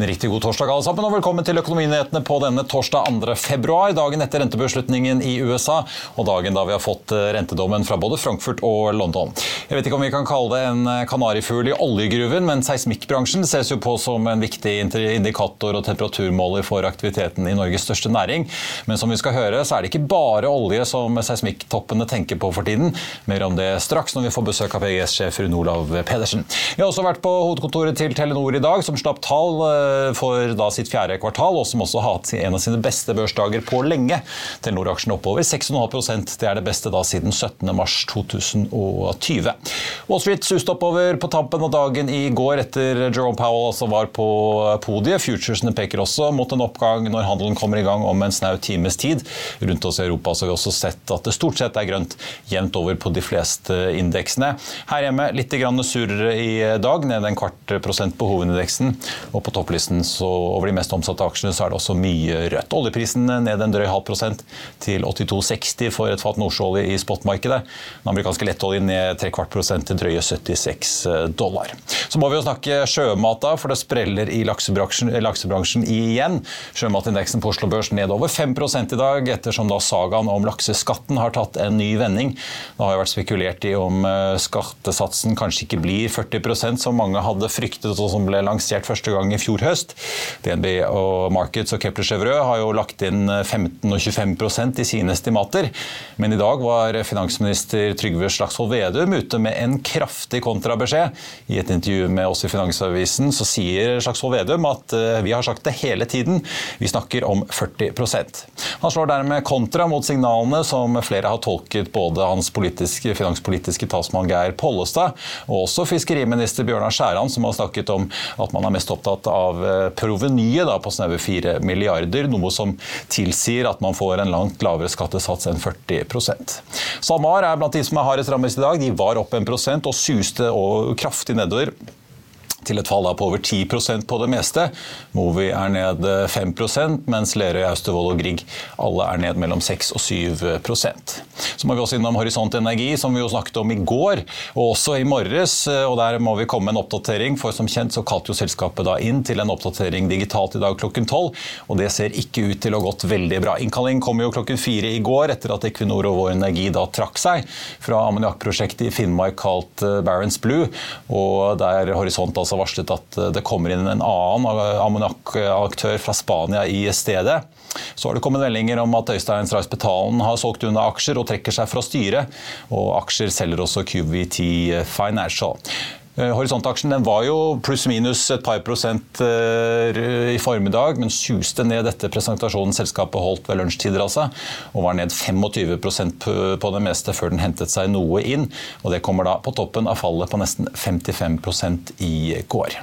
En riktig god torsdag alle sammen, og velkommen til Økonominyhetene på denne torsdag 2. februar, dagen etter rentebeslutningen i USA, og dagen da vi har fått eh, rentedommen fra både Frankfurt og London. Jeg vet ikke om vi kan kalle det en eh, kanarifugl i oljegruven, men seismikkbransjen ses jo på som en viktig indikator og temperaturmåler for aktiviteten i Norges største næring. Men som vi skal høre, så er det ikke bare olje som seismikktoppene tenker på for tiden. Mer om det straks når vi får besøk av PGS-sjef Rune Olav Pedersen. Vi har også vært på hovedkontoret til Telenor i dag, som slapp tall eh, for da sitt fjerde kvartal, og som også har hatt en av sine beste børsdager på lenge. Telenor-aksjen oppover 6,5% Det er det beste da siden 17. mars 2020. Wall Street suste oppover på tampen av dagen i går etter Jerome Powell altså var på podiet. Futuresene peker også mot en oppgang når handelen kommer i gang om en snau times tid. Rundt oss i Europa så har vi også sett at det stort sett er grønt jevnt over på de fleste indeksene. Her hjemme litt surrere i dag, ned en kvart prosent på hovedindeksen. Og på topplisten så over de mest omsatte aksjene så er det også mye rødt. Oljeprisen ned en drøy halv prosent til 82,60 for et fat nordsjøolje i spotmarkedet. Den amerikanske lettoljen ned tre kvart prosent til drøye 76 dollar. Så må vi jo snakke sjømat, da, for det spreller i laksebransjen, laksebransjen igjen. Sjømatindeksen på Oslo Børs ned over 5% i dag, ettersom da sagaen om lakseskatten har tatt en ny vending. Det har jo vært spekulert i om skattesatsen kanskje ikke blir 40% som mange hadde fryktet, og som ble lansert første gang i fjor høst. DNB og Markets og Kepler Chevreux har jo lagt inn 15 og 25% i sine estimater. Men i dag var finansminister Trygve Slagsvold Vedum ute med en kraftig kontrabeskjed. I et intervju med oss i Finansavisen så sier Slagsvold Vedum at vi har sagt det hele tiden. Vi snakker om 40% Han slår dermed kontra mot signalene som flere har tolket både hans politiske, finanspolitiske talsmann Geir Pollestad og også fiskeriminister Bjørnar Skjæran, som har snakket om at man er mest opptatt av provenyet på snaue 4 milliarder, noe som tilsier at man får en langt lavere skattesats enn 40% SalMar er blant de som er hardest rammet i dag. De var opp 1% og suste kraftig nedover til et fall på over 10% på det meste. Movi er ned 5% mens Lerøy, Austevoll og Grieg alle er ned mellom 6 og 7 Så må vi også innom Horisont Energi, som vi jo snakket om i går, og også i morges. og Der må vi komme med en oppdatering, for som kjent så kalte jo selskapet da inn til en oppdatering digitalt i dag klokken 12, og det ser ikke ut til å ha gått veldig bra. Innkalling kom jo klokken fire i går, etter at Equinor og Vår Energi da trakk seg fra ammoniakkprosjektet i Finnmark kalt Barents Blue, og der Horisont altså varslet at det kommer inn en annen ammoniakkaktør fra Spania i stedet. Så har det kommet meldinger om at Øystein Strauss Betalen har solgt unna aksjer og trekker seg fra styret. Og aksjer selger også QVT Financial. Horisontaksjen den var jo pluss-minus et par prosent i formiddag, men suste ned etter presentasjonen selskapet holdt ved lunsjtider. Altså, og var ned 25% på det meste før den hentet seg noe inn. og Det kommer da på toppen av fallet på nesten 55% i går.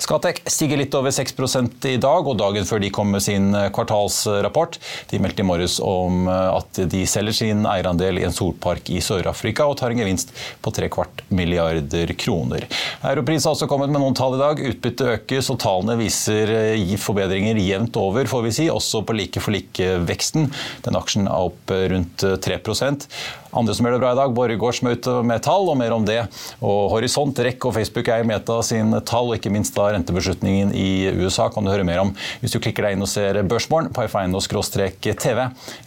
Skatek stiger litt over 6% i dag, og dagen før de kom med sin kvartalsrapport. De meldte i morges om at de selger sin eierandel i en solpark i Sør-Afrika og tar en gevinst på tre kvart milliarder kroner. Europris har også kommet med noen tall i dag. Utbyttet økes, og tallene viser forbedringer jevnt over, får vi si, også på like for like-veksten. Den aksjen er opp rundt 3 Andre som gjør det bra i dag, Borregaardsmøte med tall, og mer om det. Og Horisont, REC og Facebook er Meta sin tall, og ikke minst da rentebeslutningen i USA kan du høre mer om hvis du klikker deg inn og ser Børsmorgen på f1.tv,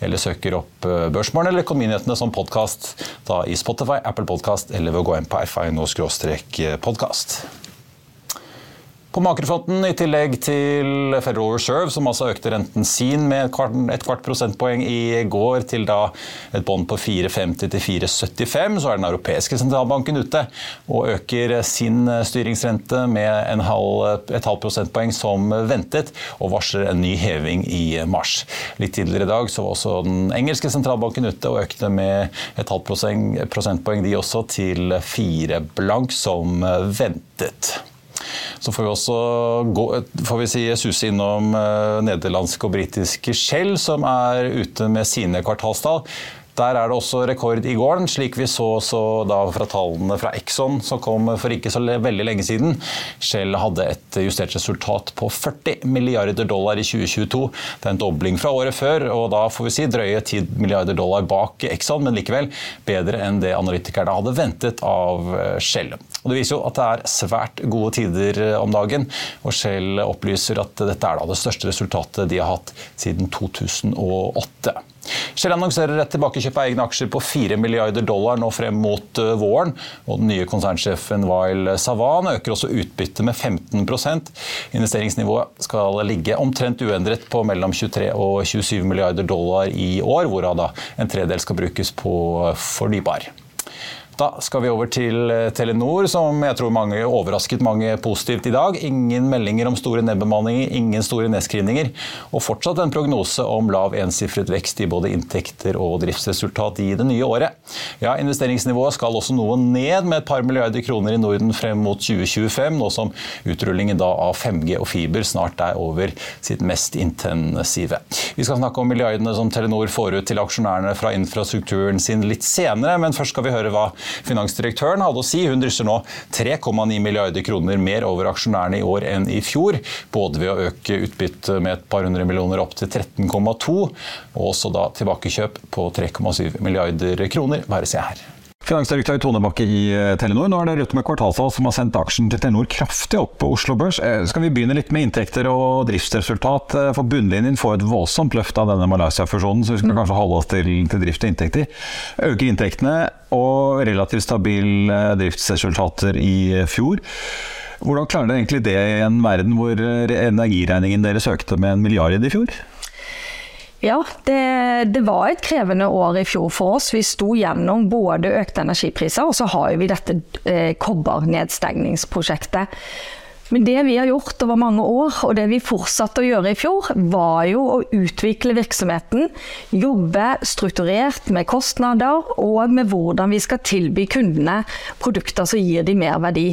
eller søker opp eh, Børsmorgen eller Økonominyhetene som podkast i Spotify, Apple Podkast eller ved å gå inn på f1.podkast. På makrofronten, i tillegg til Federal Reserve, som altså økte renten sin med et kvart, et kvart prosentpoeng i går til da et bånd på 4,50 til 4,75, så er den europeiske sentralbanken ute og øker sin styringsrente med halv, et halvt prosentpoeng som ventet, og varsler en ny heving i mars. Litt tidligere i dag så var også den engelske sentralbanken ute og økte med et halvt prosentpoeng de også til fire blank som ventet. Så får vi også gå, får vi si, suse innom eh, nederlandske og britiske Shell, som er ute med sine kvartalstall. Der er det også rekord i gården, slik vi så, så fra tallene fra Exxon som kom for ikke så veldig lenge siden. Shell hadde et justert resultat på 40 milliarder dollar i 2022. Det er en dobling fra året før, og da får vi si drøye 10 milliarder dollar bak Exxon, men likevel bedre enn det analytikerne hadde ventet av eh, Shell. Og det viser jo at det er svært gode tider eh, om dagen, og Shell opplyser at dette er det største resultatet de har hatt siden 2008. Shell annonserer et tilbakekjøp av egne aksjer på 4 milliarder dollar nå frem mot eh, våren. og Den nye konsernsjefen Wael Savan øker også utbyttet med 15% Investeringsnivået skal ligge omtrent uendret på mellom 23 og 27 milliarder dollar i år, hvorav en tredel skal brukes på fornybar. Da skal vi over til eh, Telenor, som jeg tror mange overrasket mange positivt i dag. Ingen meldinger om store nedbemanninger, ingen store nedskrivninger. Og fortsatt en prognose om lav ensifret vekst i både inntekter og driftsresultat i det nye året. Ja, Investeringsnivået skal også noe ned med et par milliarder kroner i Norden frem mot 2025, nå som utrullingen av 5G og fiber snart er over sitt mest intensive. Vi skal snakke om milliardene som Telenor får ut til aksjonærene fra infrastrukturen sin litt senere, men først skal vi høre hva finansdirektøren hadde å si. Hun drysser nå 3,9 milliarder kroner mer over aksjonærene i år enn i fjor. Både ved å øke utbyttet med et par hundre millioner opp til 13,2, og også da tilbakekjøp på 3,7 milliarder kroner. Bare se her. Finansdirektør Tone Bakke i eh, Telenor, nå er det Rødt med kvartalsal som har sendt aksjen til Telenor kraftig opp på Oslo Børs. Eh, skal vi begynne litt med inntekter og driftsresultat? Eh, for bunnlinjen får et voldsomt løft av denne Malaysia-fusjonen, så vi skal mm. kanskje holde oss til, til, drift og inntekter. Øker inntektene og relativt stabile driftsresultater i fjor. Hvordan klarer dere egentlig det i en verden hvor energiregningen deres økte med en milliard i fjor? Ja, det, det, var et krevende år i fjor for oss. Vi sto gjennom både økte energipriser, og så har vi dette eh, kobbernedstengningsprosjektet. Men det vi har gjort over mange år, og det vi fortsatte å gjøre i fjor, var jo å utvikle virksomheten. Jobbe strukturert med kostnader og med hvordan vi skal tilby kundene produkter som gir dem mer verdi.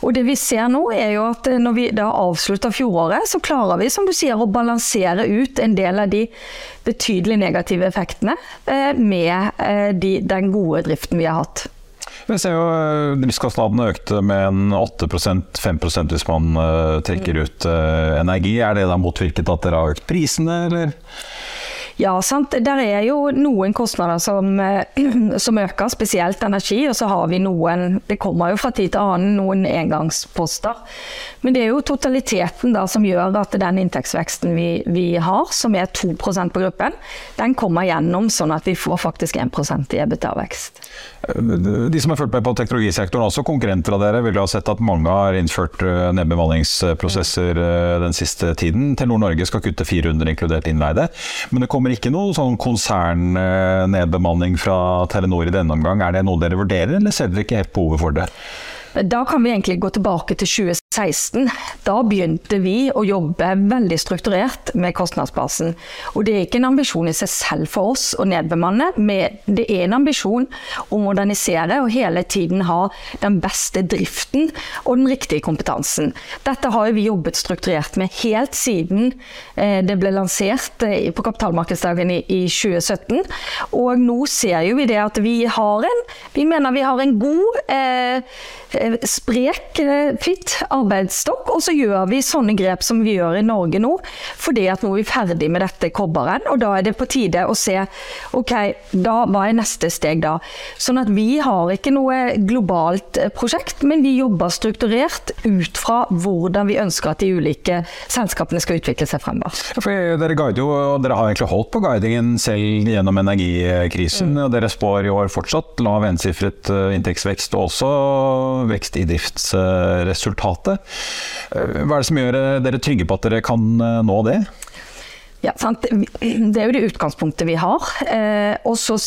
Og det vi ser nå er jo at når vi da avslutter fjoråret, så klarer vi som du sier å balansere ut en del av de betydelig negative effektene eh, med eh, den gode driften vi har hatt. Vi ser jo eh, Driftskostnadene økte med en 8% 5% hvis man uh, trekker ut uh, energi. Er det da motvirket at dere har økt prisene, eller? Ja, sant. Der er jo noen kostnader som, som, øker, spesielt energi. Og så har vi noen, det kommer jo fra tid til annen, noen engangsposter. Men det er jo totaliteten da som gjør at den inntektsveksten vi, vi har, som er 2% på gruppen, den kommer gjennom sånn at vi får faktisk 1% i EBITDA-vekst. De som har fulgt med på teknologisektoren, også konkurrenter av dere, vil ha sett at mange har innført eh, nedbemanningsprosesser eh, den siste tiden. Telenor Norge skal kutte 400, inkludert innleide. Men det kommer ikke noe sånn konsernnedbemanning fra Telenor i denne omgang. Er det noe dere vurderer, eller ser dere ikke helt behovet for det? Da kan vi egentlig gå tilbake til 2016. Da begynte vi å jobbe veldig strukturert med kostnadsbasen. Og det er ikke en ambisjon i seg selv for oss å nedbemanne, men det er en ambisjon å modernisere og hele tiden ha den beste driften og den riktige kompetansen. Dette har vi jobbet strukturert med helt siden eh, det ble lansert eh, på kapitalmarkedsdagen i 2017. Og nå ser vi det at vi har en Vi mener vi har en god eh, eh, sprek, fitt arbeidsstokk. Og så gjør vi sånne grep som vi gjør i Norge nå, fordi at nå er vi ferdig med dette kobberen. Og da er det på tide å se ok, da, hva er neste steg da? Sånn at vi har ikke noe globalt eh, prosjekt, men vi jobber strukturert ut fra hvordan vi ønsker at de ulike selskapene skal utvikle seg fremover. For dere guider jo, og dere har egentlig holdt på guidingen selv gjennom energikrisen. Mm. og Dere spår i år fortsatt lav ensifret inntektsvekst og også vekst i driftsresultatet. Hva er det som gjør dere trygge på at dere kan eh, nå det? Ja? Det er jo det utgangspunktet vi har. Eh, og så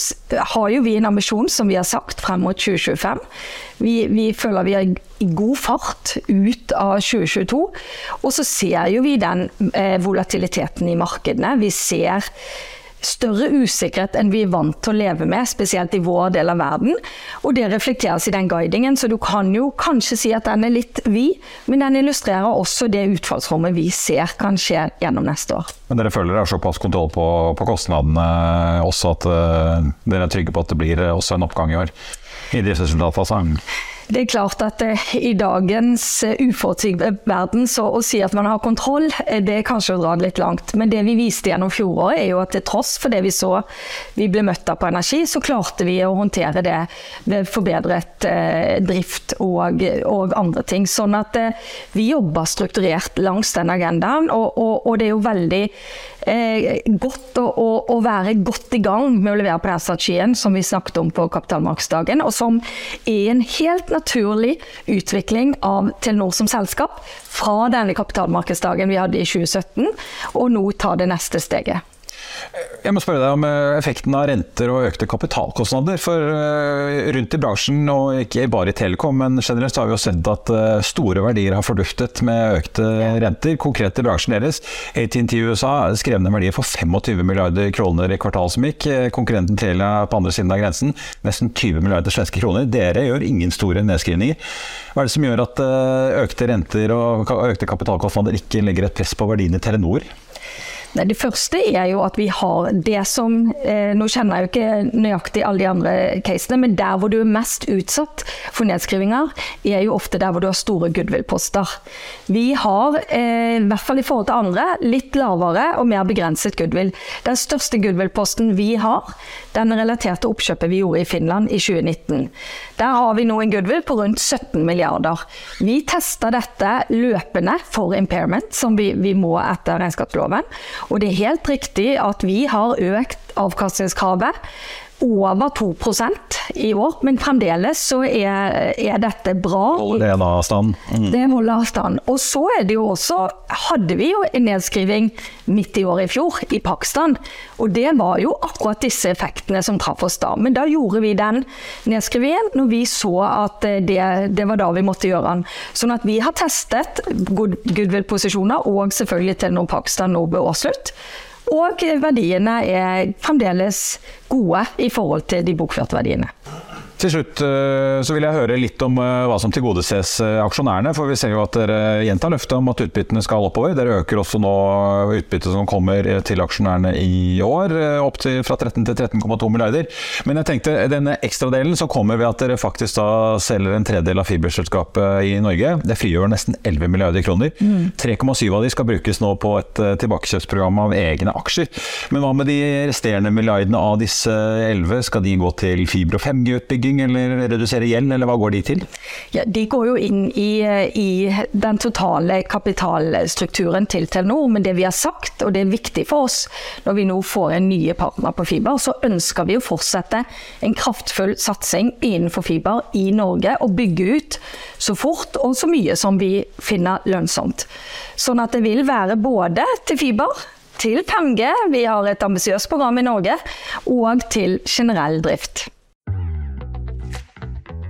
har jo vi en ambisjon, som vi har sagt, frem mot 2025. Vi, vi føler vi er i god fart ut av 2022. Og så ser jo vi den eh, volatiliteten i markedene. Vi ser større usikkerhet enn vi er vant til å leve med, spesielt i vår del av verden. Og det reflekteres i den guidingen, så du kan jo kanskje si at den er litt vid, men den illustrerer også det utfallsrommet vi ser kan skje gjennom neste år. Men dere føler dere har såpass kontroll på, på, kostnadene også at uh, dere er trygge på at det blir også en oppgang i år? I driftsresultatet, altså? Det er klart at eh, i dagens eh, uforutsigbare verden så å si at man har kontroll, eh, det er kanskje å dra det litt langt. Men det vi viste gjennom fjoråret, er jo at til tross for det vi så vi ble møtt av på energi, så klarte vi å håndtere det ved forbedret drift og, og, andre ting. Sånn at vi jobber strukturert langs den agendaen, og, og, og det er jo veldig eh, godt å, å, å, være godt i gang med å levere på den strategien som vi snakket om på kapitalmarkedsdagen, og som er en helt naturlig utvikling av Telenor som selskap fra denne kapitalmarkedsdagen vi hadde i 2017, og nå ta det neste steget. Jeg må spørre deg om eh, effekten av renter og økte kapitalkostnader. For eh, rundt i bransjen, og ikke bare i Telekom, men generelt har vi jo sett at eh, store verdier har forduftet med økte renter. Konkret i bransjen deres. ATNT i USA skrev ned verdier for 25 milliarder kroner i kvartalet som gikk. Konkurrenten Telia på andre siden av grensen nesten 20 milliarder svenske kroner. Dere gjør ingen store nedskrivninger. Hva er det som gjør at økte renter og økte kapitalkostnader ikke legger et press på verdiene i Telenor? Det første er jo at vi har det som eh, Nå kjenner jeg jo ikke nøyaktig alle de andre casene, men der hvor du er mest utsatt for nedskrivinger, er jo ofte der hvor du har store goodwill-poster. Vi har, eh, i hvert fall i forhold til andre, litt lavere og mer begrenset goodwill. Den største goodwill-posten vi har, den relaterte oppkjøpet vi gjorde i Finland i 2019. Der har vi nå en goodwill på rundt 17 milliarder. Vi tester dette løpende for impairment, som vi, vi må etter regnskapsloven. Og det er helt riktig at vi har økt avkastningskravet over 2% i år, men fremdeles så er, er dette bra. Holder det avstand? Mm. Det holder avstand. Og så er det jo også hadde vi jo en nedskriving midt i året i fjor i Pakistan. Og det var jo akkurat disse effektene som traff oss da. Men da gjorde vi den nedskrivingen når vi så at det, det var da vi måtte gjøre den. Sånn at vi har testet good, goodwill-posisjoner og selvfølgelig til når Pakistan nå ble årsslutt. Og verdiene er fremdeles gode i forhold til de bokførte verdiene. Til slutt eh, så vil jeg høre litt om eh, hva som tilgodeses eh, aksjonærene. For vi ser jo at dere gjentar løftet om at utbyttene skal oppover. Dere øker også nå utbyttet som kommer til aksjonærene i år, opp til fra 13 til 13,2 milliarder. Men jeg tenkte denne ekstradelen som kommer ved at dere faktisk da selger en tredel av fiberselskapet i Norge, det frigjør nesten 11 milliarder kroner. 3,7 av de skal brukes nå på et tilbakekjøpsprogram av egne aksjer. Men hva med de resterende milliardene av disse 11? Skal de gå til fiber- og 5G-utbygging? Utbygging eller redusere gjeld, eller hva går de til? Ja, de går jo inn i, i, den totale kapitalstrukturen til Telenor. Men det vi har sagt, og det er viktig for oss når vi nå får en nye partner på fiber, så ønsker vi å fortsette en kraftfull satsing innenfor fiber i Norge. Og bygge ut så fort og så mye som vi finner lønnsomt. Sånn at det vil være både til fiber til 5G, vi har et ambisiøst program i Norge, og til generell drift.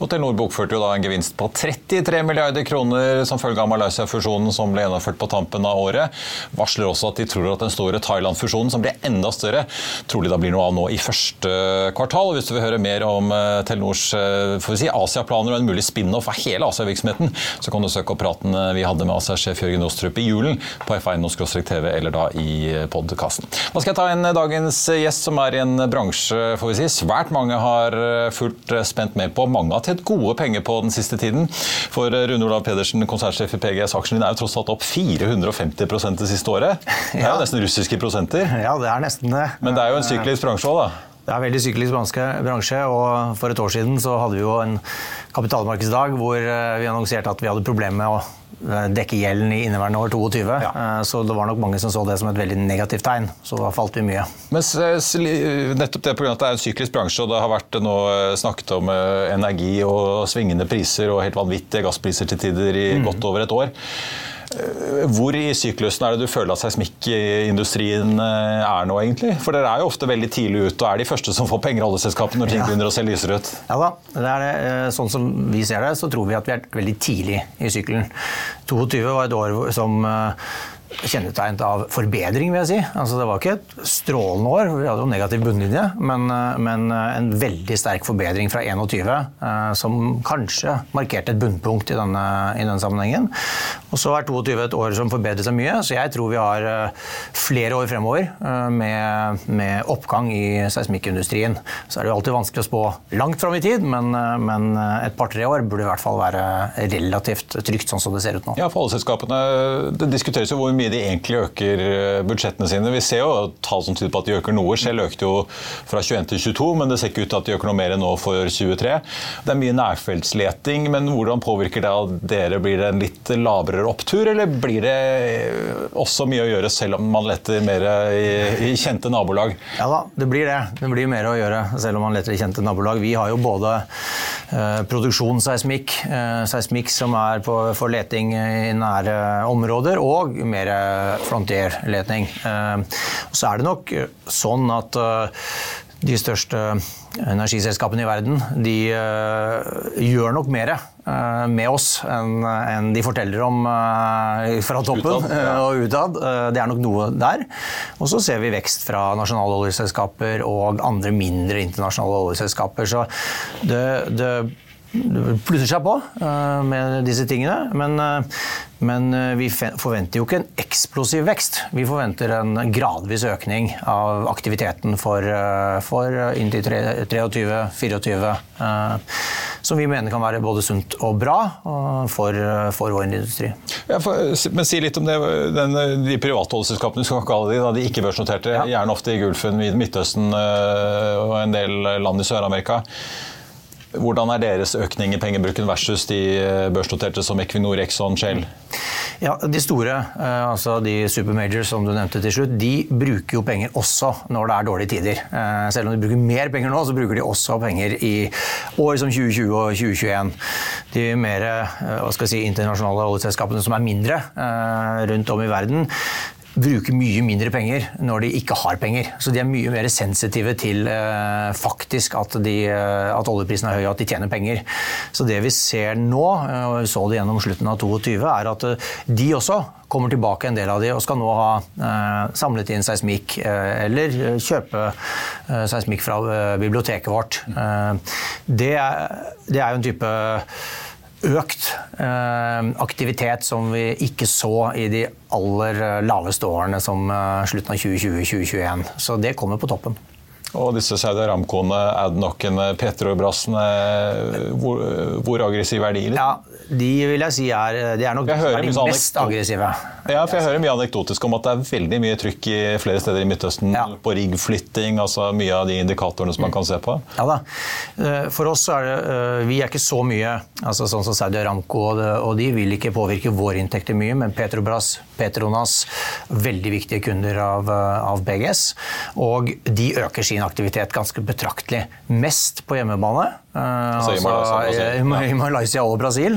Og Telenor bokførte jo da en gevinst på 33 milliarder kroner som følge av Malaysia-fusjonen som ble gjennomført på tampen av året. Varsler også at de tror at den store Thailand-fusjonen, som blir enda større, trolig da blir noe av nå i første kvartal. Og hvis du vil høre mer om eh, Telenors eh, si, Asia-planer og en mulig spin-off av hele Asia-virksomheten, så kan du søke opp praten eh, vi hadde med Asia-sjef Jørgen Ostrup i julen på F1-TV eller da i podkasten. Nå skal jeg ta inn dagens gjest, som er i en bransje får vi si, svært mange har fulgt spent med på. Mange har tjent gode penger på den siste tiden. For Rune Olav Pedersen, konsernsjef i PGS, aksjen din er jo tross alt opp 450 det siste året. Det er jo nesten russiske prosenter. Ja, det er nesten det. Men det er jo en syklisk bransje òg, da? Det er veldig syklisk bransje, og for et år siden så hadde vi jo en kapitalmarkedsdag hvor eh, vi annonserte at vi hadde problemer med å eh, dekke gjelden i inneværende år 22. Ja. Eh, så det var nok mange som så det som et veldig negativt tegn. Så da falt vi mye. Men nettopp det pga. at det er en syklisk bransje, og det har vært nå snakket om energi og svingende priser og helt vanvittige gasspriser til tider i mm. godt over et år. Eh, hvor i syklusen er det du føler at seismikkindustrien eh, er nå, egentlig? For dere er jo ofte veldig tidlig ute og er de første som får penger, alle selskapene, når ting ja. begynner å se lysere ut. Ja da. Det er det. Eh, sånn som vi ser det, så tror vi at vi er veldig tidlig i sykkelen. 22 var et år som kjennetegnet av forbedring, vil jeg si. Altså, det var ikke et strålende år, vi hadde jo negativ bunnlinje, men, eh, men, eh, en veldig sterk forbedring fra 21, eh, som kanskje markerte et bunnpunkt i denne, i denne sammenhengen. Og så er 22 et år som forbedret seg mye, så jeg tror vi har flere år fremover med, med oppgang i seismikkindustrien. Så er det jo alltid vanskelig å spå langt fram i tid, men, men et par-tre år burde i hvert fall være relativt trygt, sånn som det ser ut nå. Ja, for alle selskapene, Det diskuteres jo hvor mye de egentlig øker eh, budsjettene sine. Vi ser jo tall som tyder på at de øker noe. Shell økte jo fra 21 til 22, men det ser ikke ut til at de øker noe mer enn nå for 23. Det er mye nærfeltsleting, men hvordan påvirker det at dere? Blir det en litt lavere opptur, eller blir det også mye å gjøre selv om man leter mer i, i kjente nabolag? Ja da, det blir det. Det blir mer å gjøre selv om man leter i kjente nabolag. Vi har jo både eh, produksjonsseismikk, eh, seismikk som er på, for leting i nære områder, og mer frontierledning. Eh, så er det nok sånn at eh, de største energiselskapene i verden de uh, gjør nok mer uh, med oss enn en de forteller om uh, fra toppen utad, ja. og utad. det er nok noe der. Og så ser vi vekst fra nasjonale oljeselskaper og andre mindre internasjonale oljeselskaper. Så det, det plusser seg på med disse tingene. Men, uh, men uh, vi forventer jo ikke en eksplosiv vekst. Vi forventer en gradvis økning av aktiviteten for, for inntil 23-24. som vi mener kan være både sunt og bra for, for vår industri. Ja, for, men Si litt om det, den, de private oljeselskapene, skal kalle de, da, de ikke-børsnoterte, ja. gjerne ofte i Gulfen, Midtøsten og en del land i Sør-Amerika. Hvordan er deres økning i pengebruken versus de eh, børsnoterte som Equinor, Exxon, Shell? Ja, De store, eh, altså de supermajors som du nevnte til slutt, de bruker jo penger også når det er dårlige tider. Eh, selv om de bruker mer penger nå, så bruker de også penger i år som 2020 og 2021. De mer si, internasjonale oljeselskapene som er mindre rundt om i verden, bruker mye mindre penger når de ikke har penger. Så de er mye mer sensitive til eh, faktisk at, de, eh, at, oljeprisen er høy og at de tjener penger. Så det vi ser nå, eh, og vi så det gjennom slutten av 22, er at eh, de også kommer tilbake en del av de og skal nå ha eh, samlet inn seismikk eh, eller kjøpe seismikk fra biblioteket vårt. Det er, det er jo en type økt eh, aktivitet som vi ikke så i de aller eh, laveste årene som eh, slutten av 2020-2021. Så det kommer på toppen. Og disse Saudi Aramcoene, Adnocene, Petrobrassene, hvor, hvor aggressive er de? Ja, de vil jeg si er, de er nok de mest aggressive. Ja, for jeg hører mye anekdotisk om at det er veldig mye trykk i flere steder i Midtøsten ja. på riggflytting, altså mye av de indikatorene som man kan se på. Ja da. Eh, for oss er det eh, Vi er ikke så mye altså sånn som Saudi Aramco og og de vil ikke påvirke våre inntekter mye, men Petrobras, Petronas, veldig viktige kunder av, eh, av BGS. Og de øker sin aktivitet ganske betraktelig. Mest på hjemmebane. Altså, altså, i, Malaysia, i, Malaysia, og Brasil,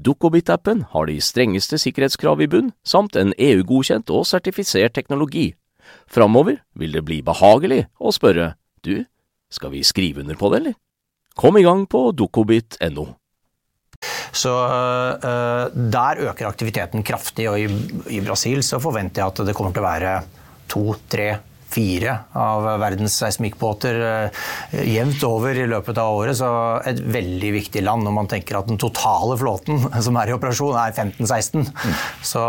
Dukkobit-appen har de strengeste sikkerhetskrav i bunn, samt en EU-godkjent og sertifisert teknologi. Framover vil det bli behagelig å spørre du, skal vi skrive under på det, eller? Kom i gang på dukkobit.no. Så uh, der øker aktiviteten kraftig, og i, i, Brasil så forventer jeg at det kommer til å være to, tre, fire av verdens seismikkbåter uh, jevnt over i løpet av året. Så et veldig viktig land når man tenker at den totale flåten som er i operasjon er 15-16. Mm. Så,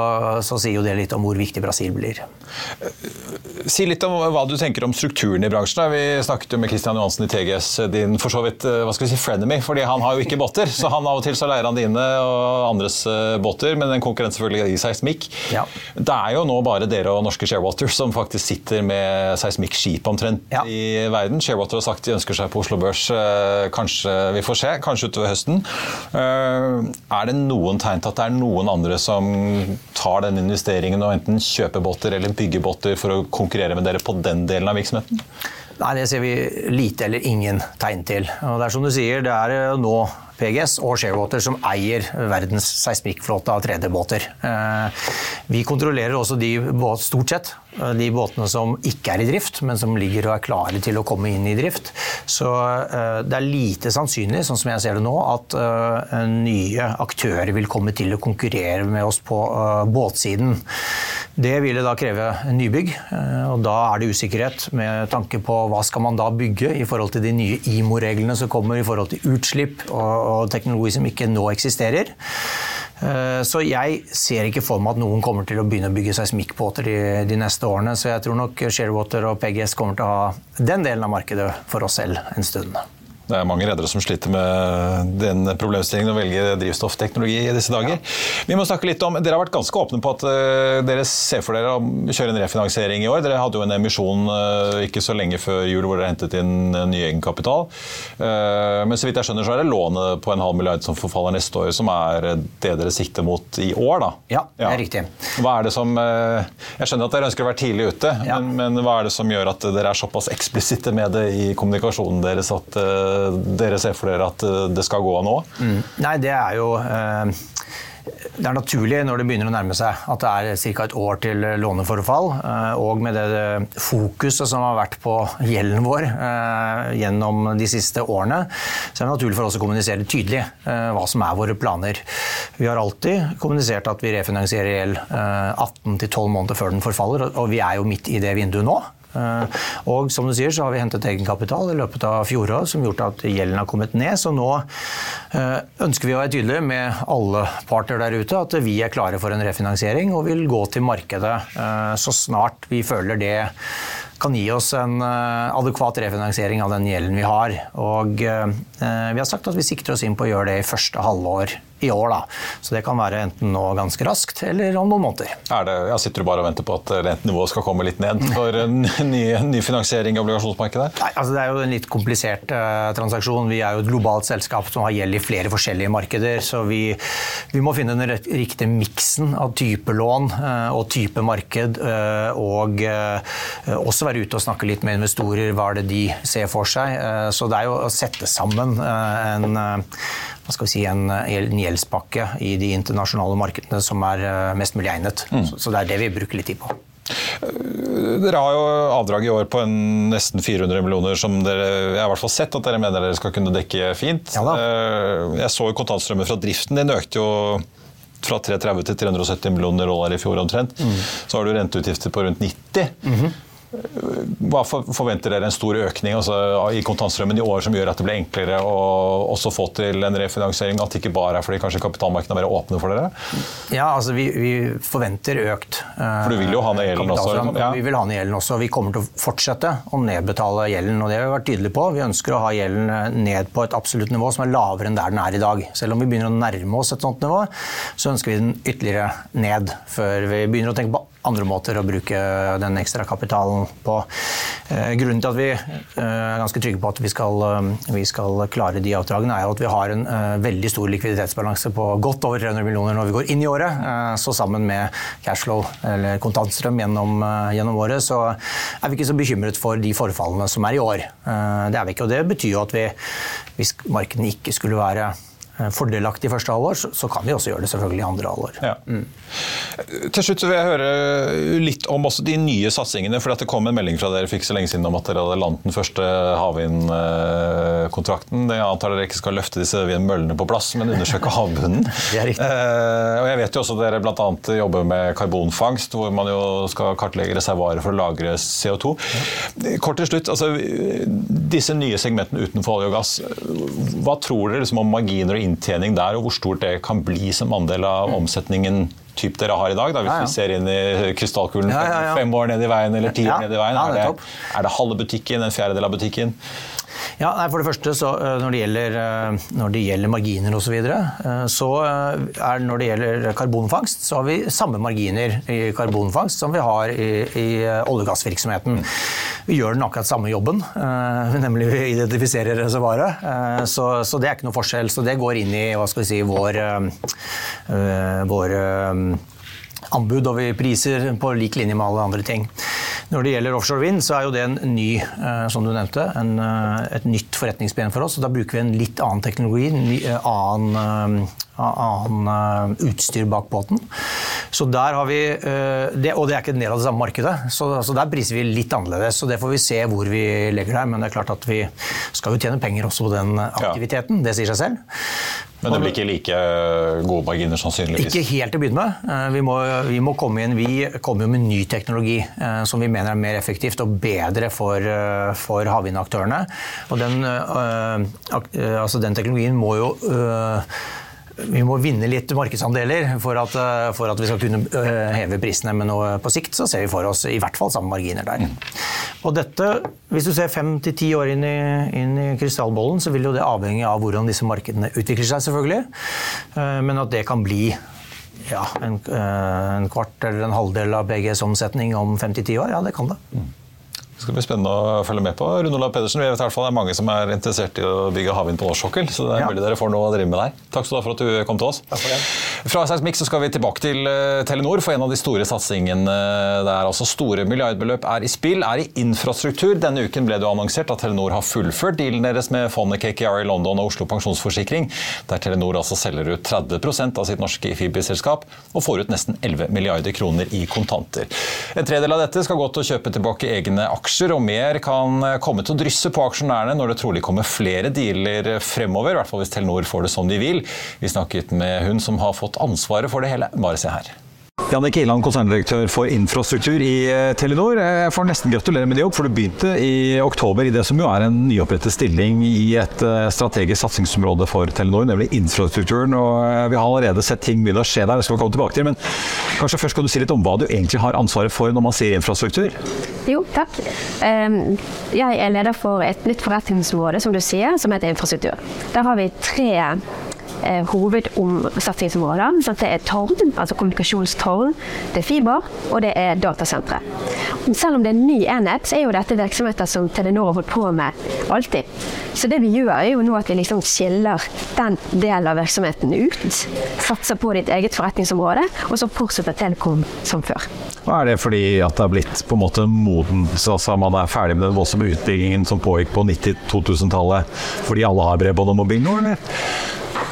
så sier jo det litt om hvor viktig Brasil blir. Si litt om hva du tenker om strukturen i bransjen. Vi snakket jo med Kristian Johansen i TGS, din for så vidt eh, hva skal vi si, frenemy, fordi han har jo ikke båter. Så han av og til så leier han dine og andres eh, båter, men en konkurrent selvfølgelig i seismikk. Ja. Det er jo nå bare dere og norske Sharewater som faktisk sitter med seismikkskip omtrent ja. i verden. Sharewater har sagt de ønsker seg på Oslo Børs. Eh, kanskje vi får se, kanskje utover høsten. Er det noen tegn til at det er noen andre som tar den investeringen og enten kjøper båter eller bygger båter for å konkurrere med dere på den delen av virksomheten? Nei, Det ser vi lite eller ingen tegn til. Og det er som du sier, det er eh, nå PGS og Sharewater som eier verdens seismikkflåte av 3D-båter. Eh, vi kontrollerer også de stort sett Eh, de båtene som ikke er i drift, men som ligger og er klare til å komme inn i drift. Så eh, det er lite sannsynlig, sånn som jeg ser det nå, at eh, nye aktører vil komme til å konkurrere med oss på båtsiden. Det ville da kreve nybygg, og da er det usikkerhet med tanke på hva skal man da bygge i forhold til de nye IMO-reglene som kommer i forhold til utslipp og teknologi som ikke nå eksisterer. Eh, så jeg ser ikke for meg at noen kommer til å begynne å bygge seismikkbåter de, de neste årene. Så jeg tror nok Sharewater og PGS kommer til å ha den delen av markedet for oss selv en stund. Det er mange redere som sliter med den problemstillingen å velge drivstoffteknologi i disse dager. Vi må snakke litt om, Dere har vært ganske åpne på at uh, dere ser for dere å kjøre en refinansiering i år. Dere hadde jo en emisjon uh, ikke så lenge før jul hvor dere hentet inn ny egenkapital. men så vidt jeg skjønner så er det lånet på en halv milliard som forfaller neste år, som er det dere sikter mot i år? da? Ja, det er ja. riktig. Hva er det som, Jeg skjønner at dere ønsker å være tidlig ute, ja. men, men, hva er det som gjør at dere er såpass eksplisitte med det i kommunikasjonen deres at dere ser for dere at eh, det skal gå nå? Mm. Nei, det er jo eh, det er naturlig når det begynner å nærme seg at det er ca. et år til låneforfall. Eh, og med det fokuset som har vært på gjelden vår gjennom de siste årene, så er det naturlig for oss å kommunisere tydelig hva som er våre planer. Vi har alltid kommunisert at vi refinansierer gjeld 18-12 måneder før den forfaller, og vi er jo midt i det vinduet nå. Eh, og som du sier, så har vi hentet egenkapital i løpet av fjoråret som gjort at gjelden har kommet ned. Så nå eh, ønsker vi å være tydelige med alle parter der ute at vi er klare for en refinansiering og vil gå til markedet eh, så snart vi føler det kan gi oss en adekvat refinansiering av den gjelden vi har. Og vi har sagt at vi sikter oss inn på å gjøre det i første halvår i år. Da. Så det kan være enten nå ganske raskt eller om noen måneder. Er det, ja, sitter du bare og venter på at rentenivået skal komme litt ned for en ny, ny finansiering i obligasjonsmarkedet? Nei, altså Det er jo en litt komplisert uh, transaksjon. Vi er jo et globalt selskap som har gjeld i flere forskjellige markeder. Så vi, vi må finne den riktige miksen av type lån uh, og type marked. Uh, og også være ute og snakke litt med investorer. Hva er det de ser for seg? så det er jo å sette sammen en skal vi si, en, en gjeldspakke i de internasjonale markedene som er eh, mest mulig egnet. Mm. Så, så det er det vi bruker litt tid på. Eh, dere har jo avdrag i år på en nesten 400 millioner som dere jeg har i hvert fall sett at dere mener dere skal kunne dekke fint. Ja eh, jeg så jo kontantstrømmen fra driften Den økte jo fra 330 til 370 millioner dollar i fjor omtrent. Mm. Så har du renteutgifter på rundt 90. Mm -hmm. Hva forventer dere en stor økning altså, i kontantstrømmen i år som gjør at det blir enklere å også få til en refinansiering? At det ikke bare er fordi kanskje kapitalmarkedene er mer åpne for dere? Ja, altså vi, vi forventer økt uh, For du vil jo ha ned gjelden også? Ja. Vi vil ha ned gjelden også. Vi kommer til å fortsette å nedbetale gjelden. og det har Vi vært tydelige på. Vi ønsker å ha gjelden eh, ned på et absolutt nivå som er lavere enn der den er i dag. Selv om vi begynner å nærme oss et sånt nivå, så ønsker vi den ytterligere ned før vi begynner å tenke på andre måter å bruke den ekstra kapitalen på. Eh, grunnen til at vi eh, er ganske trygge på at vi skal, eh, vi skal klare de avdragene, er at vi har en veldig stor likviditetsbalanse på godt over 300 millioner når vi går inn i året. Så sammen med cashflow, eller kontantstrøm, gjennom, gjennom året, så er vi ikke så bekymret for de forfallene som er i år. Det er vi ikke, og det betyr jo at vi, hvis markedene ikke skulle være fordelaktig første halvår, så kan vi også gjøre det selvfølgelig i andre halvår. Ja. Mm. Til slutt vil jeg høre litt om også de nye satsingene. for Det kom en melding fra dere fikk så lenge siden om at dere hadde landet den første havvindkontrakten. Jeg antar dere ikke skal løfte disse møllene på plass, men undersøke havbunnen. det er riktig. Eh, og jeg vet jo også at dere bl.a. jobber med karbonfangst, hvor man jo skal kartlegge reservoarer for å lagre CO2. Ja. Kort til slutt, altså, disse nye segmentene utenfor olje og gass, hva tror dere liksom om marginer og inntjening der, og hvor stort det kan bli som andel av omsetningen typ dere har i dag, da, hvis ja, ja. vi ser inn i krystallkulen ja, fem år ned i veien eller ti år ned i veien? Er det, er, det, halve butikken, en fjerdedel av butikken? Ja, nei, For det første, så, eh, når, det gjelder, eh, når det gjelder marginer osv., så, videre, eh, så er når det gjelder karbonfangst, så har vi samme marginer i karbonfangst som vi har i, i olje- og gassvirksomheten. Vi gjør den akkurat samme jobben, nemlig vi identifiserer reservoaret. Så, så, det er ikke noe forskjell. Så det går inn i hva skal vi si, vår, vår anbud og vi priser på lik linje med alle andre ting. Når det gjelder offshore vind, så er jo det en ny, eh, som du nevnte, en, eh, et nytt forretningsben for oss. og Da bruker vi en litt annen teknologi, en eh, annen, annen utstyr bak båten. Så der har vi, det, Og det er ikke en del av det samme markedet, så, så, der priser vi litt annerledes. så Det får vi se hvor vi legger det. Men det er klart at vi skal jo tjene penger også på den aktiviteten. Ja. Det sier seg selv. Men det blir ikke like gode marginer sannsynligvis? Ikke helt til å begynne med. Eh, vi må, vi må komme inn, vi kommer med ny teknologi eh, som vi mener er mer effektivt og bedre for, eh, for havvindaktørene. Og den, altså den teknologien må jo vi må vinne litt markedsandeler for at, eh, for at, vi skal kunne eh, heve prisene. Men på sikt så ser vi for oss i hvert fall samme marginer der. Og dette, hvis du ser fem til ti år inn i, inn i, krystallbollen, så vil jo det avhenge av hvordan disse markedene utvikler seg, selvfølgelig. Eh, men at det kan bli ja, en, en, kvart eller en halvdel av BGs omsetning om fem til ti år, ja det kan det. Det skal bli spennende å følge med på. Rune Olav Pedersen, vi vet i hvert fall det er mange som er interessert i å bygge havvind på norsk sokkel. Så det er ja. mulig dere får noe å drive med der. Takk skal du ha for at du kom til oss. Takk for det. Fra Seismikk så skal vi tilbake til uh, Telenor, for en av de store satsingene der altså store milliardbeløp er i spill, er i infrastruktur. Denne uken ble det annonsert at Telenor har fullført dealen deres med fondet KKR i London og Oslo Pensjonsforsikring, der Telenor altså selger ut 30% av sitt norske Fibi-selskap og får ut nesten 11 milliarder kroner i kontanter. En tredel av dette skal gå til å kjøpe tilbake egne aksjer aksjer, og mer kan komme til å drysse på aksjonærene når det trolig kommer flere dealer fremover. I hvert fall hvis Telenor får det som de vil. Vi snakket med hun som har fått ansvaret for det hele. Bare se her. Jannik Iland, konserndirektør for infrastruktur i eh, Telenor. Jeg får nesten gratulere med det òg, for du begynte i oktober i det som jo er en nyopprettet stilling i et eh, strategisk satsingsområde for Telenor, nemlig infrastrukturen. Og eh, vi har allerede sett ting begynne å skje der, det skal vi komme tilbake til. Men kanskje først skal du si litt om hva du egentlig har ansvaret for når man sier infrastruktur? Jo, takk. Ehm, jeg er leder for et nytt forretningsområde, som du sier, som heter infrastruktur. Der har vi tre eh, hovedsatsingsområder. Så det er tårn, altså kommunikasjonstårn, det er fiber og det er datasentre. Selv om det er en ny enhet, så er jo dette virksomheter som Telenor har holdt på med alltid. Så det vi gjør, er jo nå at vi liksom skiller den delen av virksomheten ut. Satser på ditt eget forretningsområde, og så fortsetter Telekom som før. Er det fordi at det har blitt på en måte modent, altså man er ferdig med den voldsomme utbyggingen som pågikk på 90-2000-tallet fordi alle har bredbånd og mobil nå, eller?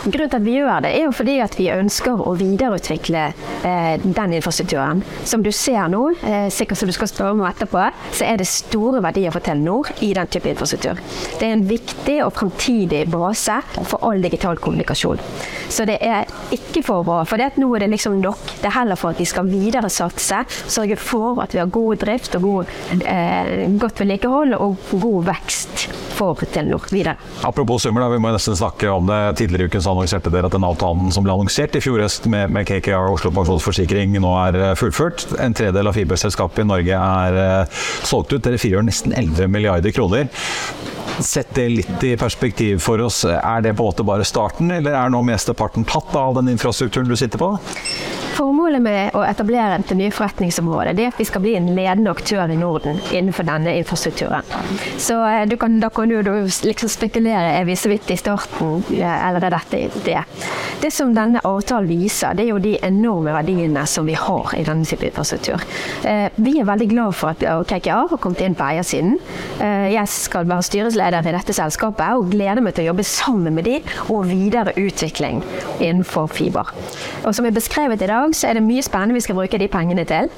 Grunnen til at vi gjør det, er jo fordi at vi ønsker å videreutvikle eh, den infrastrukturen. Som du ser nå, eh, sikkert som du skal spørre om etterpå, så er det store verdier for Telenor i den type infrastruktur. Det er en viktig og framtidig base for all digital kommunikasjon. Så det er ikke for bra, For nå er det liksom nok. Det er heller for at vi skal videre satse, sørge for at vi har god drift og god, eh, godt vedlikehold og god vekst for Telenor videre. Apropos summer, da, vi må nesten snakke om det. Tidligere i uken så annonserte dere at den avtalen som ble annonsert i fjor høst med, med KKR Oslo Pensjonsforsikring nå er eh, fullført. En tredel av fiberselskapet i Norge er eh, solgt ut. Dere frigjør nesten 11 milliarder kroner. Sett det litt i perspektiv for oss. Er det på en måte bare starten, eller er nå mesteparten tatt av den infrastrukturen du sitter på? Formålet med å etablere det nye forretningsområdet det er at vi skal bli en ledende aktør i Norden innenfor denne infrastrukturen. Så du kan, Da kan du liksom spekulere er vi så vidt i starten, eller er dette det. Det som denne avtalen viser, det er jo de enorme verdiene som vi har i denne type infrastruktur. Eh, vi er veldig glad for at KKA har kommet inn på eiersiden. Eh, jeg skal være styresleder i dette selskapet og gleder meg til å jobbe sammen med de og videre utvikling innenfor fiber. Og som er beskrevet i dag, så er det mye spennende vi skal bruke de pengene til.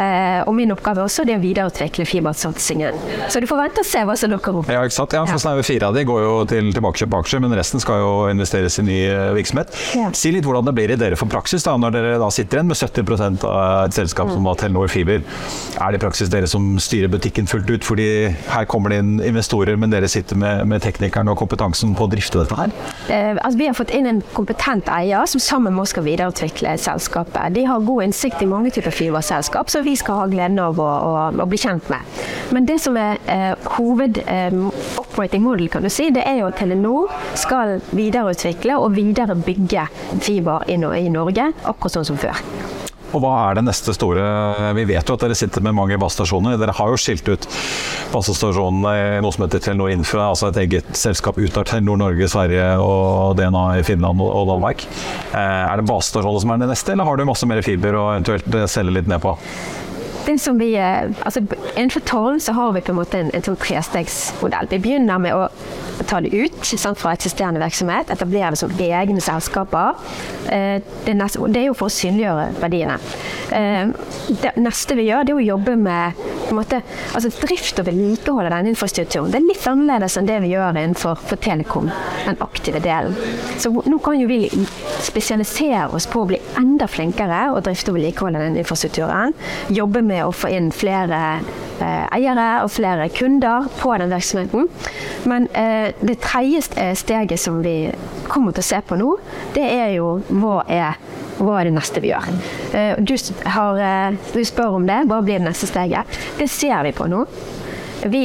Eh, og min oppgave også er å videreutvikle fibersatsingen. Så du får vente og se hva som lukker opp. Ja, ikke sant. Ja, for snaue fire av de går jo til tilbakekjøp av aksjer, men resten skal jo investeres i ny virksomhet. Ja. Si litt hvordan det blir i dere for praksis, da, når dere da sitter igjen med 70 av et selskap som var Telenor Fiber. Er det i praksis dere som styrer butikken fullt ut, fordi her kommer det inn investorer, men dere sitter med, med teknikeren og kompetansen på å drifte dette her? Eh, altså, vi har fått inn en kompetent eier som sammen med oss skal videreutvikle selskapet. De har god innsikt i mange typer fiberselskap, som vi skal ha gleden av å, å, å, bli kjent med. Men det som er eh, hoved eh, operating model, kan du si, det er jo at Telenor skal videreutvikle og videre bygge fiber i, Norge, akkurat sånn som før. Og hva er det neste store Vi vet jo at dere sitter med mange basestasjoner. Dere har jo skilt ut basestasjonene i noe som heter Telenor Infra, altså et eget selskap ut av Telenor Norge, Sverige og DNA i Finland og Danmark. Eh, er det basestasjoner som er det neste, eller har du masse mer fiber og eventuelt selge litt ned på? Vi, eh, altså Innenfor torv så har vi på en måte en, en sånn trestegsmodell. Vi begynner med å ta det ut sant, fra eksisterende virksomhet, etablere det som egne selskaper. Eh, det, neste, det, er jo for å synliggjøre verdiene. Eh, det neste vi gjør, det er å jobbe med måte, altså drift og vedlikehold av denne infrastrukturen. Det er litt annerledes enn det vi gjør innenfor for Telekom, den aktive delen. Så nå kan jo vi spesialisere oss på å bli enda flinkere og drifte og vedlikeholde den infrastrukturen. Jobbe med å få inn flere eh, eiere og flere kunder på den virksomheten. Men eh, det tredje steget som vi kommer til å se på nå, det er jo hva er hva er det neste vi gjør? Eh, du, har, eh, du spør om det. Hva blir det neste steget? Det ser vi på nå. Vi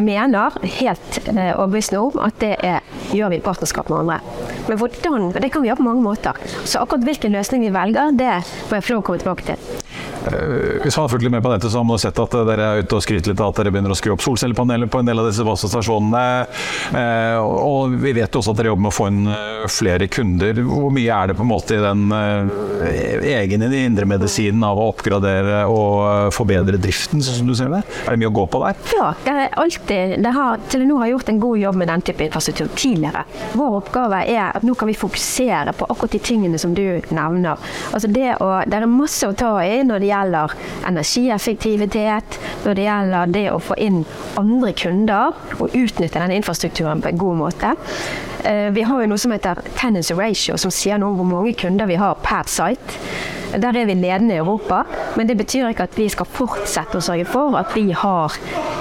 mener helt eh, overbevisende om at det er, gjør vi i partnerskap med andre. Men hvordan, det kan vi gjøre på mange måter. Så akkurat hvilken løsning vi velger, det må jeg få komme tilbake til. Eh, hvis man har fulgt litt med på dette, så har man sett at dere er ute og skryter litt av at dere begynner å skru opp solcellepaneler på en del av disse basestasjonene. Eh, og vi vet også at dere jobber med å få inn eh, flere kunder. Hvor mye er det på en måte i den egen indremedisinen av å oppgradere og forbedre driften, sånn som du ser det? Er det mye å gå på der? Ja, det er alltid det har, Telenor har gjort en god jobb med den type infrastruktur tidligere. Vår oppgave er at nå kan vi fokusere på akkurat de tingene som du nevner. Altså det, å, det er masse å ta i når det gjelder gjelder energieffektivitet, når det gjelder det å få inn andre kunder og utnytte denne infrastrukturen på en god måte. Eh, vi har jo noe som heter tenancy ratio, som sier noe om hvor mange kunder vi har per site. Der er vi ledende i Europa, men det betyr ikke at vi skal fortsette å sørge for at vi har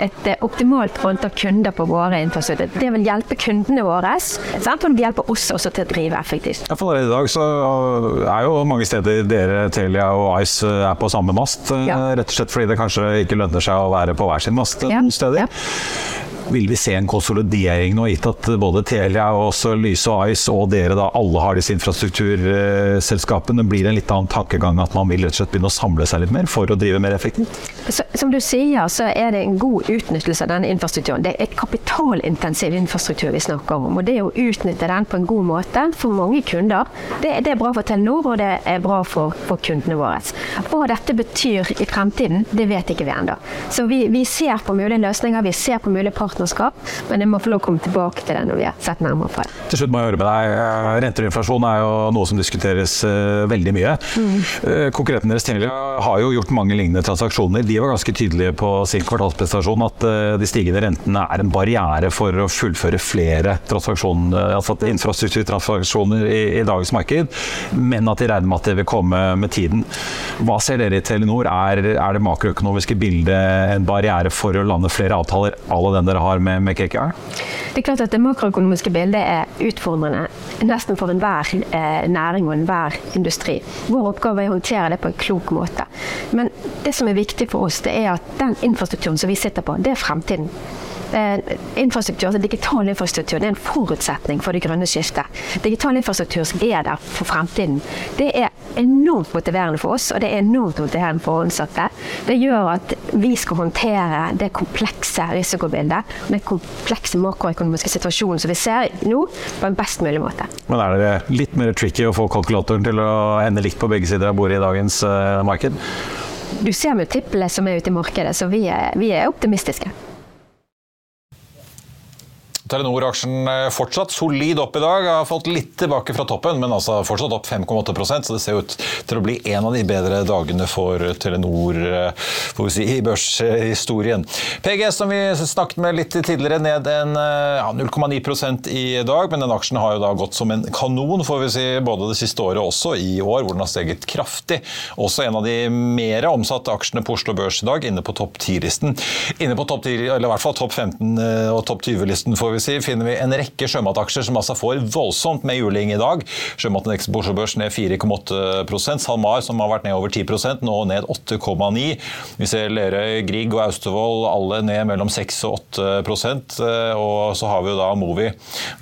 et optimalt optimalt antall kunder på våre infrastrukturer. Det vil hjelpe kundene våre, og det hjelper oss også til å drive effektivt. Ja, for I dag så er jo mange steder dere, Telia og Ice er på samme mast. Ja. Rett og slett fordi det kanskje ikke lønner seg å være på hver sin mast ja. noen steder. Ja. Vil vi se en konsolidering nå, gitt at både Telia og også Lyse og Ice og dere da alle har disse infrastrukturselskapene? Blir det en litt annen tankegang at man vil rett og slett begynne å samle seg litt mer for å drive mer effektivt? Som du sier, så er det en god utnyttelse av denne infrastrukturen. Det er kapitalintensiv infrastruktur vi snakker om. Og det å utnytte den på en god måte for mange kunder, det, det er bra for Telenor og det er bra for, for, kundene våre. Hva dette betyr i fremtiden, det vet ikke vi ennå. Så vi, vi, ser på mulige løsninger, vi ser på mulige partnerskap partnerskap, men jeg må få lov å komme tilbake til det når vi har sett nærmere på det. Til slutt må jeg høre med deg. Eh, renter og inflasjon er jo noe som diskuteres uh, veldig mye. Mm. Uh, konkurrenten deres tidligere har jo gjort mange lignende transaksjoner. De var ganske tydelige på sin kvartalsprestasjon at de stigende rentene er en barriere for å fullføre flere transaksjoner, altså infrastrukturtransaksjoner i, i dagens marked, men at de regner med at det vil komme med tiden. Hva ser dere i Telenor? Er, er det makroøkonomiske bildet en barriere for å lande flere avtaler à la den dere har med, med KKR? Det er klart at det makroøkonomiske bildet er utfordrende nesten for enhver eh, næring og enhver industri. Vår oppgave er å håndtere det på en klok måte. Men det som er viktig for oss, det er at den infrastrukturen som vi sitter på, det er fremtiden. Eh, infrastruktur, altså digital infrastruktur det er en forutsetning for det grønne skiftet. Digital infrastruktur er der for fremtiden. Det er enormt motiverende for oss, og det er enormt motiverende for ansatte. Det gjør at vi skal håndtere det komplekse risikobildet, den komplekse makroøkonomiske situasjonen som vi ser nå, på en best mulig måte. Men er det litt mer tricky å få kalkulatoren til å ende likt på begge sider av bordet i dagens uh, marked? Du ser multiple som er ute i markedet, så vi er, vi er optimistiske. Telenor-aksjen eh, fortsatt solid opp i dag. Har fått litt tilbake fra toppen, men altså fortsatt opp 5,8% så det ser ut til å bli en av de bedre dagene for Telenor eh, si, i børshistorien. PGS, som vi snakket med litt tidligere, ned en eh, ja, 0,9% i dag, men den aksjen har jo da gått som en kanon, får vi si, både det siste året og også i år, hvor den har steget kraftig. Også en av de mer omsatte aksjene på Oslo Børs i dag, inne på topp 10-listen. Inne på topp 10, eller i hvert fall topp 15 og topp 20-listen, får vi si, finner vi en rekke sjømataksjer som altså får voldsomt med juling i dag. Sjømatindeksen på ned 4,8% SalMar, som har vært ned over 10% nå ned 8,9 Vi ser Lerøy, Grieg og Austevoll alle ned mellom 6 og 8% Og så har vi jo da Movi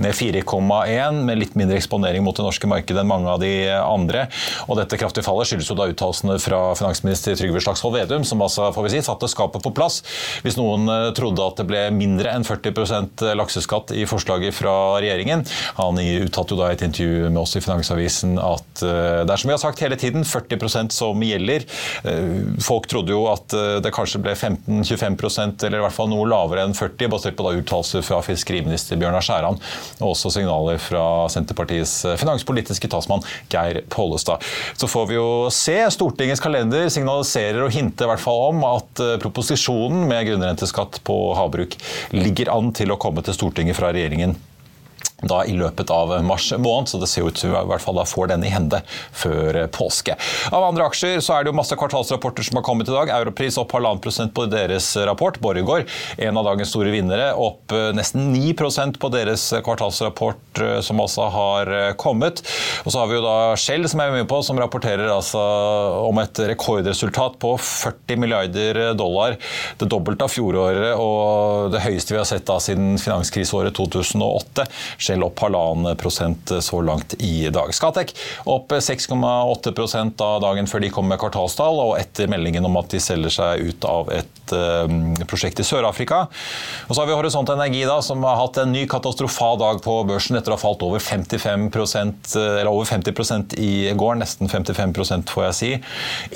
ned 4,1 med litt mindre eksponering mot det norske markedet enn mange av de andre. Og dette kraftige fallet skyldes jo da uttalelsene fra finansminister Trygve Slagsvold Vedum, som altså får vi si, satte skapet på plass. Hvis noen eh, trodde at det ble mindre enn 40% lakseskatt formuesskatt i forslaget fra regjeringen. Han uttalte jo da et intervju med oss i Finansavisen at eh, det er som vi har sagt hele tiden, 40% som gjelder. Eh, folk trodde jo at eh, det kanskje ble 15-25% eller i hvert fall noe lavere enn 40 basert på da uttalelser fra fiskeriminister Bjørnar Skjæran, og også signaler fra Senterpartiets finanspolitiske talsmann Geir Pollestad. Så får vi jo se. Stortingets kalender signaliserer og hinter i hvert fall om at proposisjonen med grunnrenteskatt på havbruk ligger an til å komme til Stortinget Stortinget fra regjeringen da i løpet av mars måned, så det ser ut til i hvert fall da får den i hende før påske. Av andre aksjer så er det jo masse kvartalsrapporter som har kommet i dag. Europris opp halvannen prosent på deres rapport. Borregaard, en av dagens store vinnere, opp eh, nesten 9 på deres kvartalsrapport eh, som altså har eh, kommet. Og så har vi jo da Shell som er med på, som rapporterer altså om et rekordresultat på 40 milliarder dollar. Det dobbelte av fjoråret og det høyeste vi har sett da siden finanskriseåret 2008. Shell Shell opp halvannen prosent så langt i dag. Skatek opp 6,8 da dagen før de kom med kvartalstall, og etter meldingen om at de selger seg ut av et um, prosjekt i Sør-Afrika. Og så har vi Horisont Energi, da, som har hatt en ny katastrofal dag på børsen etter å ha falt over 55% eller over 50 i går, nesten 55% får jeg si.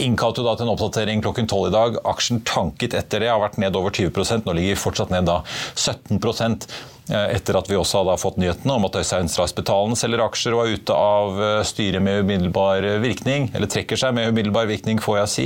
Innkalte da til en oppdatering klokken 12 i dag. Aksjen tanket etter det, har vært ned over 20% nå ligger fortsatt ned da 17 Eh, etter at vi også hadde fått nyhetene om at Øystein Strasbetalen selger aksjer og er ute av eh, styret med umiddelbar virkning, eller trekker seg med umiddelbar virkning, får jeg si.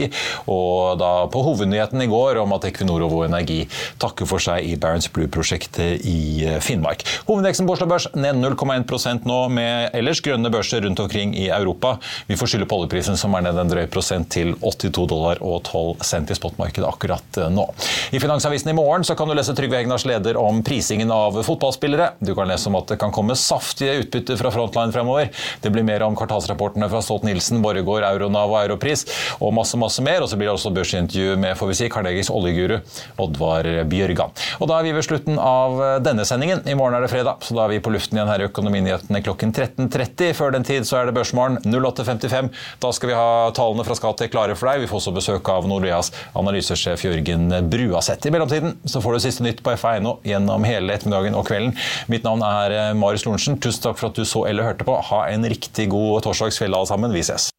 Og da på hovednyheten i går om at Equinor og Vår Energi takker for seg i Barents Blue-prosjektet i eh, Finnmark. Hovedveksten på Oslo Børs ned 0,1% nå, med ellers grønne børser rundt omkring i Europa. Vi får skylde på oljeprisen, som er ned en drøy prosent til 82 dollar og 12 cent i spotmarkedet akkurat nå. I Finansavisen i morgen kan du lese Trygve Hegnars leder om prisingen av fotballspillere. Du kan lese om at det kan komme saftige utbytter fra Frontline fremover. Det blir mer om kvartalsrapportene fra Stolt-Nielsen, Borregaard, Euronav og Europris og masse masse mer. Og så blir det også børsintervju med får vi si, Carnegies oljeguru Oddvar Bjørgan. Og Da er vi ved slutten av denne sendingen. I morgen er det fredag, så da er vi på luften igjen her i Økonominyhetene klokken 13.30. Før den tid så er det Børsmorgen 08.55. Da skal vi ha tallene fra Skatek klare for deg. Vi får også besøk av Nordeas analysesjef Jørgen Bruaseth. I mellomtiden så får du siste nytt på FA.no gjennom hele ettermiddagen og kvelden. Mitt navn er eh, Marius Lorentzen. Tusen takk for at du så eller hørte på. Ha en riktig god torsdagskveld alle sammen. Vi ses.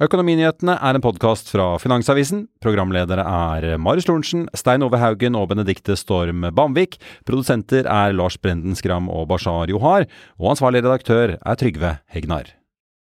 Økonominyhetene er en podkast fra Finansavisen. Programledere er Marius Lorentzen, Stein Ove Haugen og Benedikte Storm Bamvik. Produsenter er Lars Brenden Skram og Bashar Johar. Og ansvarlig redaktør er Trygve Hegnar.